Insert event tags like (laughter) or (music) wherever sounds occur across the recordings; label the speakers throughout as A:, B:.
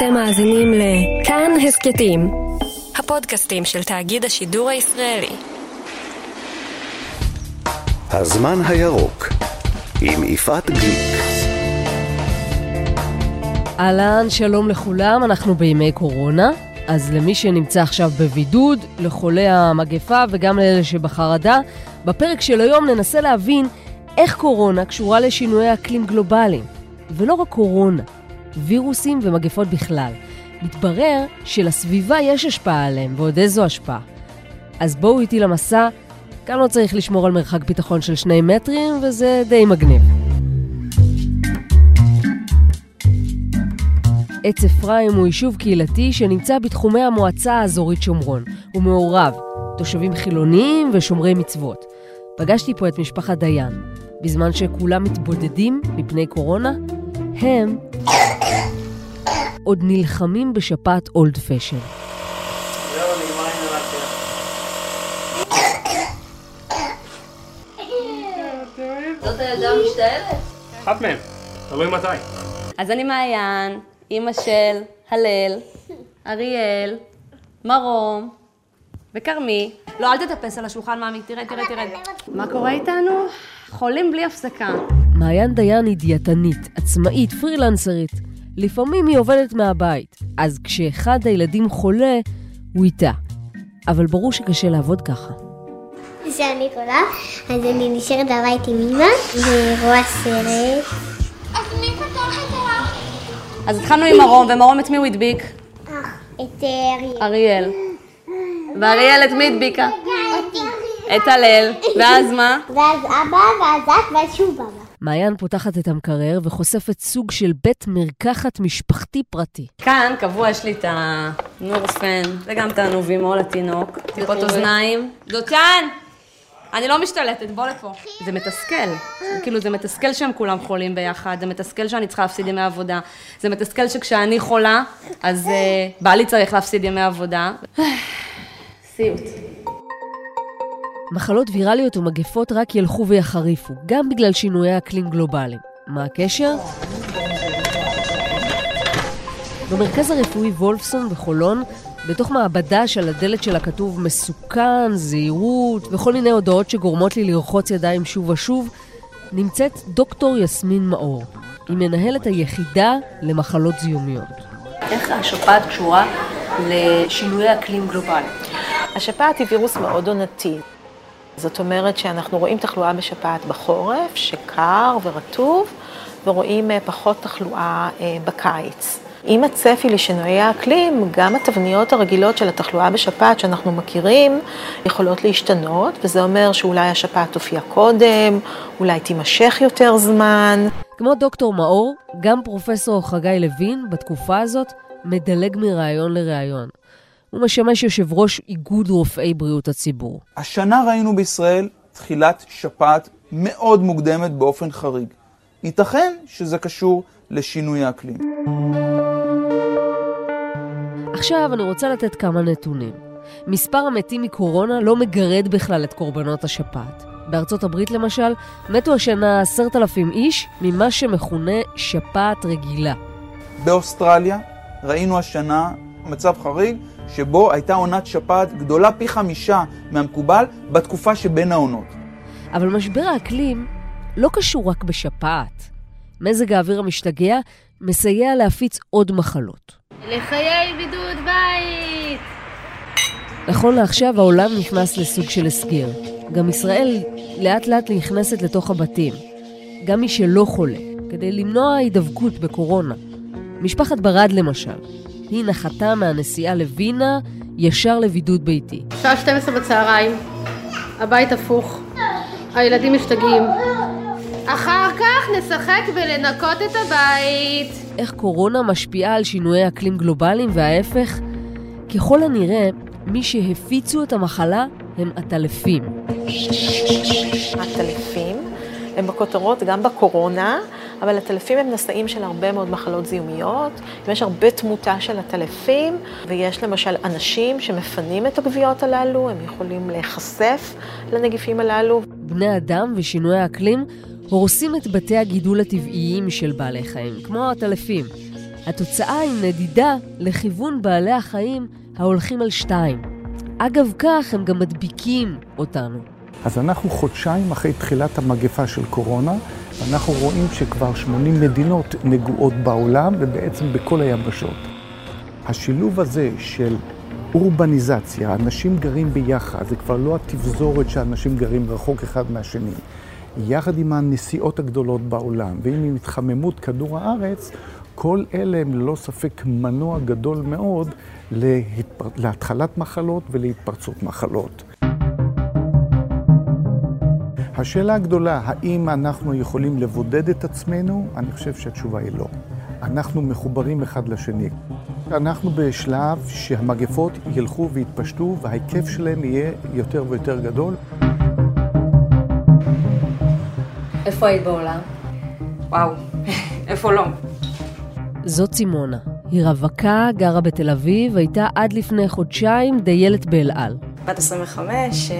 A: אתם מאזינים לכאן הסכתים, הפודקאסטים של תאגיד השידור הישראלי.
B: הזמן הירוק עם יפעת גליק.
C: אהלן, שלום לכולם, אנחנו בימי קורונה. אז למי שנמצא עכשיו בבידוד, לחולי המגפה וגם לאלה שבחרדה, בפרק של היום ננסה להבין איך קורונה קשורה לשינויי אקלים גלובליים. ולא רק קורונה, וירוסים ומגפות בכלל. מתברר שלסביבה יש השפעה עליהם, ועוד איזו השפעה. אז בואו איתי למסע, כאן לא צריך לשמור על מרחק ביטחון של שני מטרים, וזה די מגניב. עץ אפרים הוא יישוב קהילתי שנמצא בתחומי המועצה האזורית שומרון. הוא מעורב, תושבים חילוניים ושומרי מצוות. פגשתי פה את משפחת דיין. בזמן שכולם מתבודדים מפני קורונה, הם עוד נלחמים בשפעת אולד פשן. זאת הילדה המשתעלת?
D: אחת מהן, תלוי מתי.
E: אז אני מעיין, אימא של הלל, אריאל, מרום וכרמי. לא, אל תטפס על השולחן, מאמי, תרד, תרד, תרד. מה קורה איתנו? חולים בלי הפסקה.
C: מעיין דיין היא דיאטנית, עצמאית, פרילנסרית. לפעמים היא עובדת מהבית, אז כשאחד הילדים חולה, הוא איתה. אבל ברור שקשה לעבוד ככה.
F: כשאני חולה, אז אני נשארת בבית עם אמא, ורואה סרט. אז מי פתח את ה...
E: אז התחלנו עם מרום, ומרום את מי הוא הדביק?
F: את אה, אריאל.
E: אריאל. ואריאל את מי הדביקה?
F: אותי.
E: את הלל. ואז מה?
F: ואז אבא, ואז את, ואז שוב אבא.
C: מעיין פותחת את המקרר וחושפת סוג של בית מרקחת משפחתי פרטי.
E: כאן קבוע יש לי את הנורפן, וגם את הנובימול לתינוק, טיפות אוזניים. דותן! אני לא משתלטת, בוא לפה. זה מתסכל. כאילו, זה מתסכל שהם כולם חולים ביחד, זה מתסכל שאני צריכה להפסיד ימי עבודה, זה מתסכל שכשאני חולה, אז uh, בעלי צריך להפסיד ימי עבודה. (sighs) סיוט.
C: מחלות ויראליות ומגפות רק ילכו ויחריפו, גם בגלל שינויי אקלים גלובליים. מה הקשר? במרכז הרפואי וולפסון בחולון, בתוך מעבדה שעל הדלת שלה כתוב מסוכן, זהירות וכל מיני הודעות שגורמות לי לרחוץ ידיים שוב ושוב, נמצאת דוקטור יסמין מאור. היא מנהלת היחידה למחלות זיהומיות. איך השפעת קשורה לשינויי אקלים גלובליים?
G: השפעת היא וירוס מאוד עונתי. זאת אומרת שאנחנו רואים תחלואה בשפעת בחורף, שקר ורטוב, ורואים אה, פחות תחלואה אה, בקיץ. עם הצפי לשינויי האקלים, גם התבניות הרגילות של התחלואה בשפעת שאנחנו מכירים יכולות להשתנות, וזה אומר שאולי השפעת תופיע קודם, אולי תימשך יותר זמן.
C: כמו דוקטור מאור, גם פרופסור חגי לוין בתקופה הזאת מדלג מראיון לראיון. הוא משמש יושב ראש איגוד רופאי בריאות הציבור.
H: השנה ראינו בישראל תחילת שפעת מאוד מוקדמת באופן חריג. ייתכן שזה קשור לשינוי האקלים.
C: עכשיו אני רוצה לתת כמה נתונים. מספר המתים מקורונה לא מגרד בכלל את קורבנות השפעת. בארצות הברית למשל, מתו השנה עשרת אלפים איש ממה שמכונה שפעת רגילה.
H: באוסטרליה ראינו השנה מצב חריג שבו הייתה עונת שפעת גדולה פי חמישה מהמקובל בתקופה שבין העונות.
C: אבל משבר האקלים לא קשור רק בשפעת. מזג האוויר המשתגע מסייע להפיץ עוד מחלות.
E: לחיי בידוד בית!
C: נכון לעכשיו העולם נכנס לסוג של הסגר. גם ישראל לאט לאט נכנסת לתוך הבתים. גם מי שלא חולה, כדי למנוע הידבקות בקורונה. משפחת ברד למשל, היא נחתה מהנסיעה לווינה ישר לבידוד ביתי.
I: שעה 12 בצהריים, הבית הפוך, הילדים משתגעים. אחר כך נשחק בלנקות את הבית.
C: איך קורונה משפיעה על שינויי אקלים גלובליים וההפך? ככל הנראה, מי שהפיצו את המחלה הם עטלפים.
G: הטלפים הם בכותרות גם בקורונה, אבל הטלפים הם נשאים של הרבה מאוד מחלות זיהומיות, ויש הרבה תמותה של הטלפים, ויש למשל אנשים שמפנים את הגוויות הללו, הם יכולים להיחשף לנגיפים הללו.
C: בני אדם ושינוי האקלים הורסים את בתי הגידול הטבעיים של בעלי חיים, כמו העטלפים. התוצאה היא נדידה לכיוון בעלי החיים ההולכים על שתיים. אגב כך, הם גם מדביקים אותנו.
J: אז אנחנו חודשיים אחרי תחילת המגפה של קורונה, ואנחנו רואים שכבר 80 מדינות נגועות בעולם ובעצם בכל היבשות. השילוב הזה של אורבניזציה, אנשים גרים ביחד, זה כבר לא התבזורת שאנשים גרים רחוק אחד מהשני. יחד עם הנסיעות הגדולות בעולם ועם התחממות כדור הארץ, כל אלה הם ללא ספק מנוע גדול מאוד להתפר... להתחלת מחלות ולהתפרצות מחלות. השאלה הגדולה, האם אנחנו יכולים לבודד את עצמנו? אני חושב שהתשובה היא לא. אנחנו מחוברים אחד לשני. אנחנו בשלב שהמגפות ילכו ויתפשטו וההיקף שלהם יהיה יותר ויותר גדול.
E: איפה היית בעולם? וואו, איפה לא?
C: זאת סימונה. היא רווקה, גרה בתל אביב, הייתה עד לפני חודשיים דיילת באל על.
K: בת 25,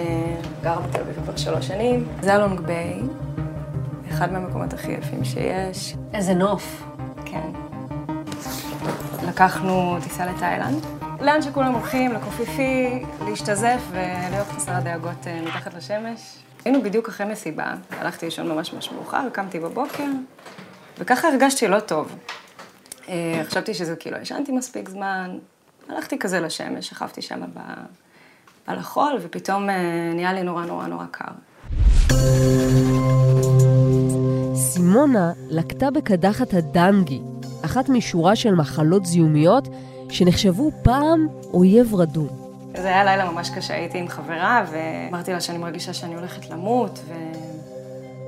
K: גרה בתל אביב כבר שלוש שנים. זה הלונג ביי, אחד מהמקומות הכי יפים שיש.
E: איזה נוף.
K: כן. לקחנו טיסה לתאילנד. לאן שכולם הולכים, לקופיפי, להשתזף ולהיות חסר הדאגות אה, מתחת לשמש. היינו בדיוק אחרי מסיבה, הלכתי לישון ממש ממש מאוחר, קמתי בבוקר, וככה הרגשתי לא טוב. אה, חשבתי שזה כאילו, ישנתי מספיק זמן, הלכתי כזה לשמש, שכבתי שם ב... על החול, ופתאום אה, נהיה לי נורא נורא נורא קר.
C: סימונה לקטה בקדחת הדנגי, אחת משורה של מחלות זיהומיות שנחשבו פעם אויב רדום.
K: זה היה לילה ממש קשה, הייתי עם חברה ואמרתי לה שאני מרגישה שאני הולכת למות ו...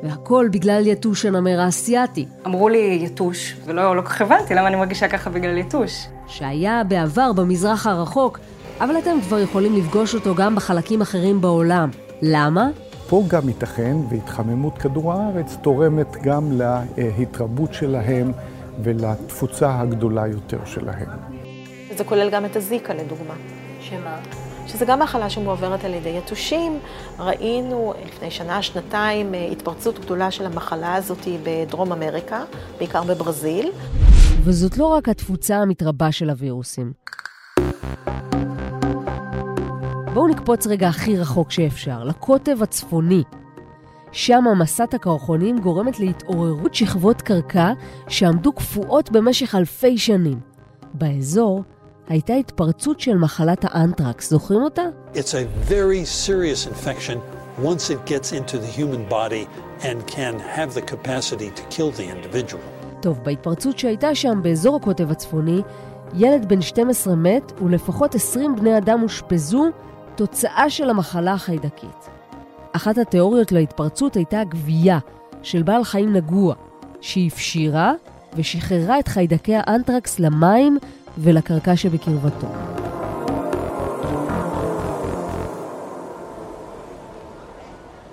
C: והכל בגלל יתוש הנמר האסייתי.
K: אמרו לי יתוש, ולא לא כל כך הבנתי למה אני מרגישה ככה בגלל יתוש.
C: שהיה בעבר במזרח הרחוק, אבל אתם כבר יכולים לפגוש אותו גם בחלקים אחרים בעולם. למה?
J: פה גם ייתכן, והתחממות כדור הארץ תורמת גם להתרבות שלהם ולתפוצה הגדולה יותר שלהם.
G: זה כולל גם את הזיקה, לדוגמה.
E: שמה?
G: שזה גם מחלה שמועברת על ידי יתושים. ראינו לפני שנה, שנתיים, התפרצות גדולה של המחלה הזאת בדרום אמריקה, בעיקר בברזיל.
C: וזאת לא רק התפוצה המתרבה של הווירוסים. בואו נקפוץ רגע הכי רחוק שאפשר, לקוטב הצפוני. שם מסת הקרחונים גורמת להתעוררות שכבות קרקע שעמדו קפואות במשך אלפי שנים. באזור הייתה התפרצות של מחלת האנטרקס, זוכרים אותה?
L: It's a very serious infection once it gets into the human body and can have the capacity to kill the individual.
C: טוב, בהתפרצות שהייתה שם באזור הקוטב הצפוני, ילד בן 12 מת ולפחות 20 בני אדם אושפזו תוצאה של המחלה החיידקית. אחת התיאוריות להתפרצות הייתה גבייה של בעל חיים נגוע, שהפשירה ושחררה את חיידקי האנטרקס למים ולקרקע שבקרבתו.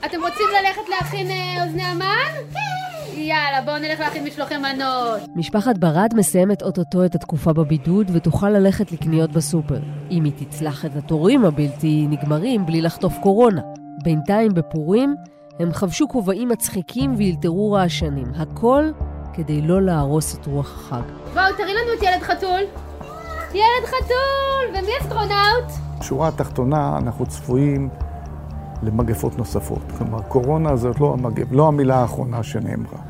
I: אתם רוצים ללכת להכין אה, אוזני המן? יאללה, בואו נלך להכין משלוחי מנות.
C: משפחת ברד מסיימת אוטוטו את התקופה בבידוד ותוכל ללכת לקניות בסופר, אם היא תצלח את התורים הבלתי נגמרים בלי לחטוף קורונה. בינתיים בפורים הם חבשו כובעים מצחיקים ואילתרו רעשנים, הכל כדי לא להרוס את רוח החג.
I: בואו, תראי לנו את ילד חתול. ילד חתול! ומי אסטרונאוט?
J: בשורה התחתונה, אנחנו צפויים למגפות נוספות. כלומר, קורונה זאת לא, המגפ... לא המילה האחרונה שנאמרה.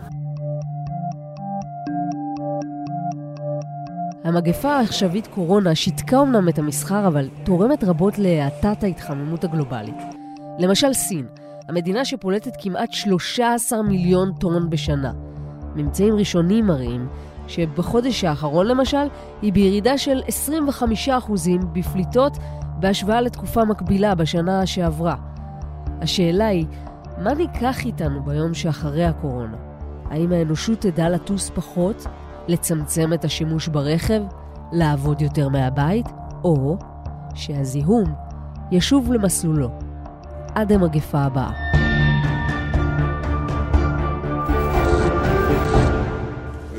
C: המגפה העכשווית קורונה שיתקה אמנם את המסחר, אבל תורמת רבות להאטת ההתחממות הגלובלית. למשל סין, המדינה שפולטת כמעט 13 מיליון טון בשנה. ממצאים ראשונים מראים שבחודש האחרון למשל, היא בירידה של 25% בפליטות בהשוואה לתקופה מקבילה בשנה שעברה. השאלה היא, מה ניקח איתנו ביום שאחרי הקורונה? האם האנושות תדע לטוס פחות, לצמצם את השימוש ברכב, לעבוד יותר מהבית, או שהזיהום ישוב למסלולו עד המגפה הבאה.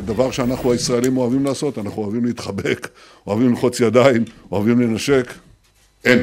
M: דבר שאנחנו הישראלים אוהבים לעשות, אנחנו אוהבים להתחבק, אוהבים ללחוץ ידיים, אוהבים לנשק. אין.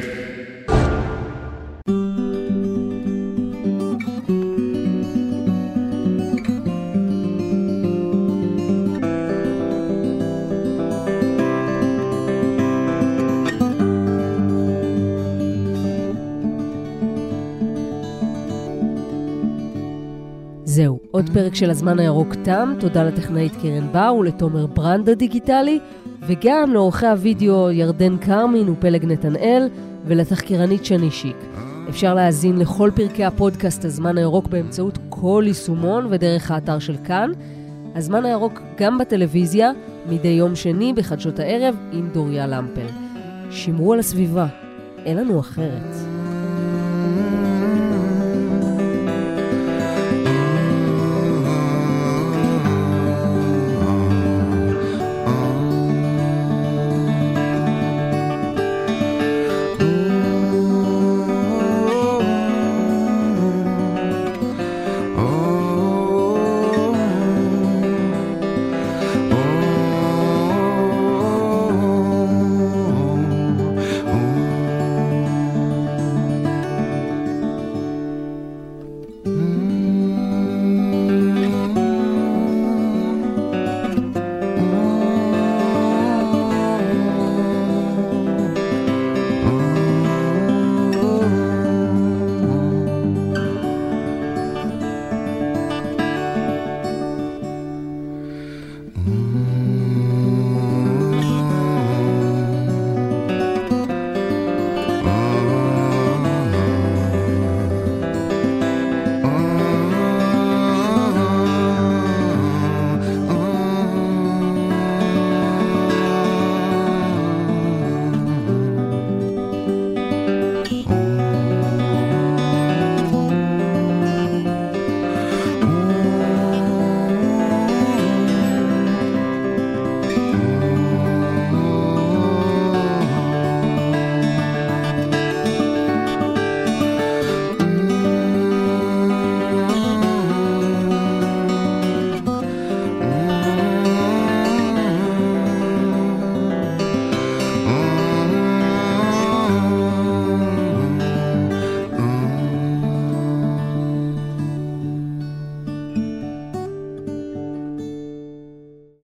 C: זהו, עוד פרק של הזמן הירוק תם, תודה לטכנאית קרן בר ולתומר ברנד הדיגיטלי, וגם לעורכי הוידאו ירדן כרמין ופלג נתנאל, ולתחקירנית שני שיק. אפשר להאזין לכל פרקי הפודקאסט הזמן הירוק באמצעות כל יישומון ודרך האתר של כאן. הזמן הירוק גם בטלוויזיה, מדי יום שני בחדשות הערב עם דוריה למפל. שמרו על הסביבה, אין לנו אחרת.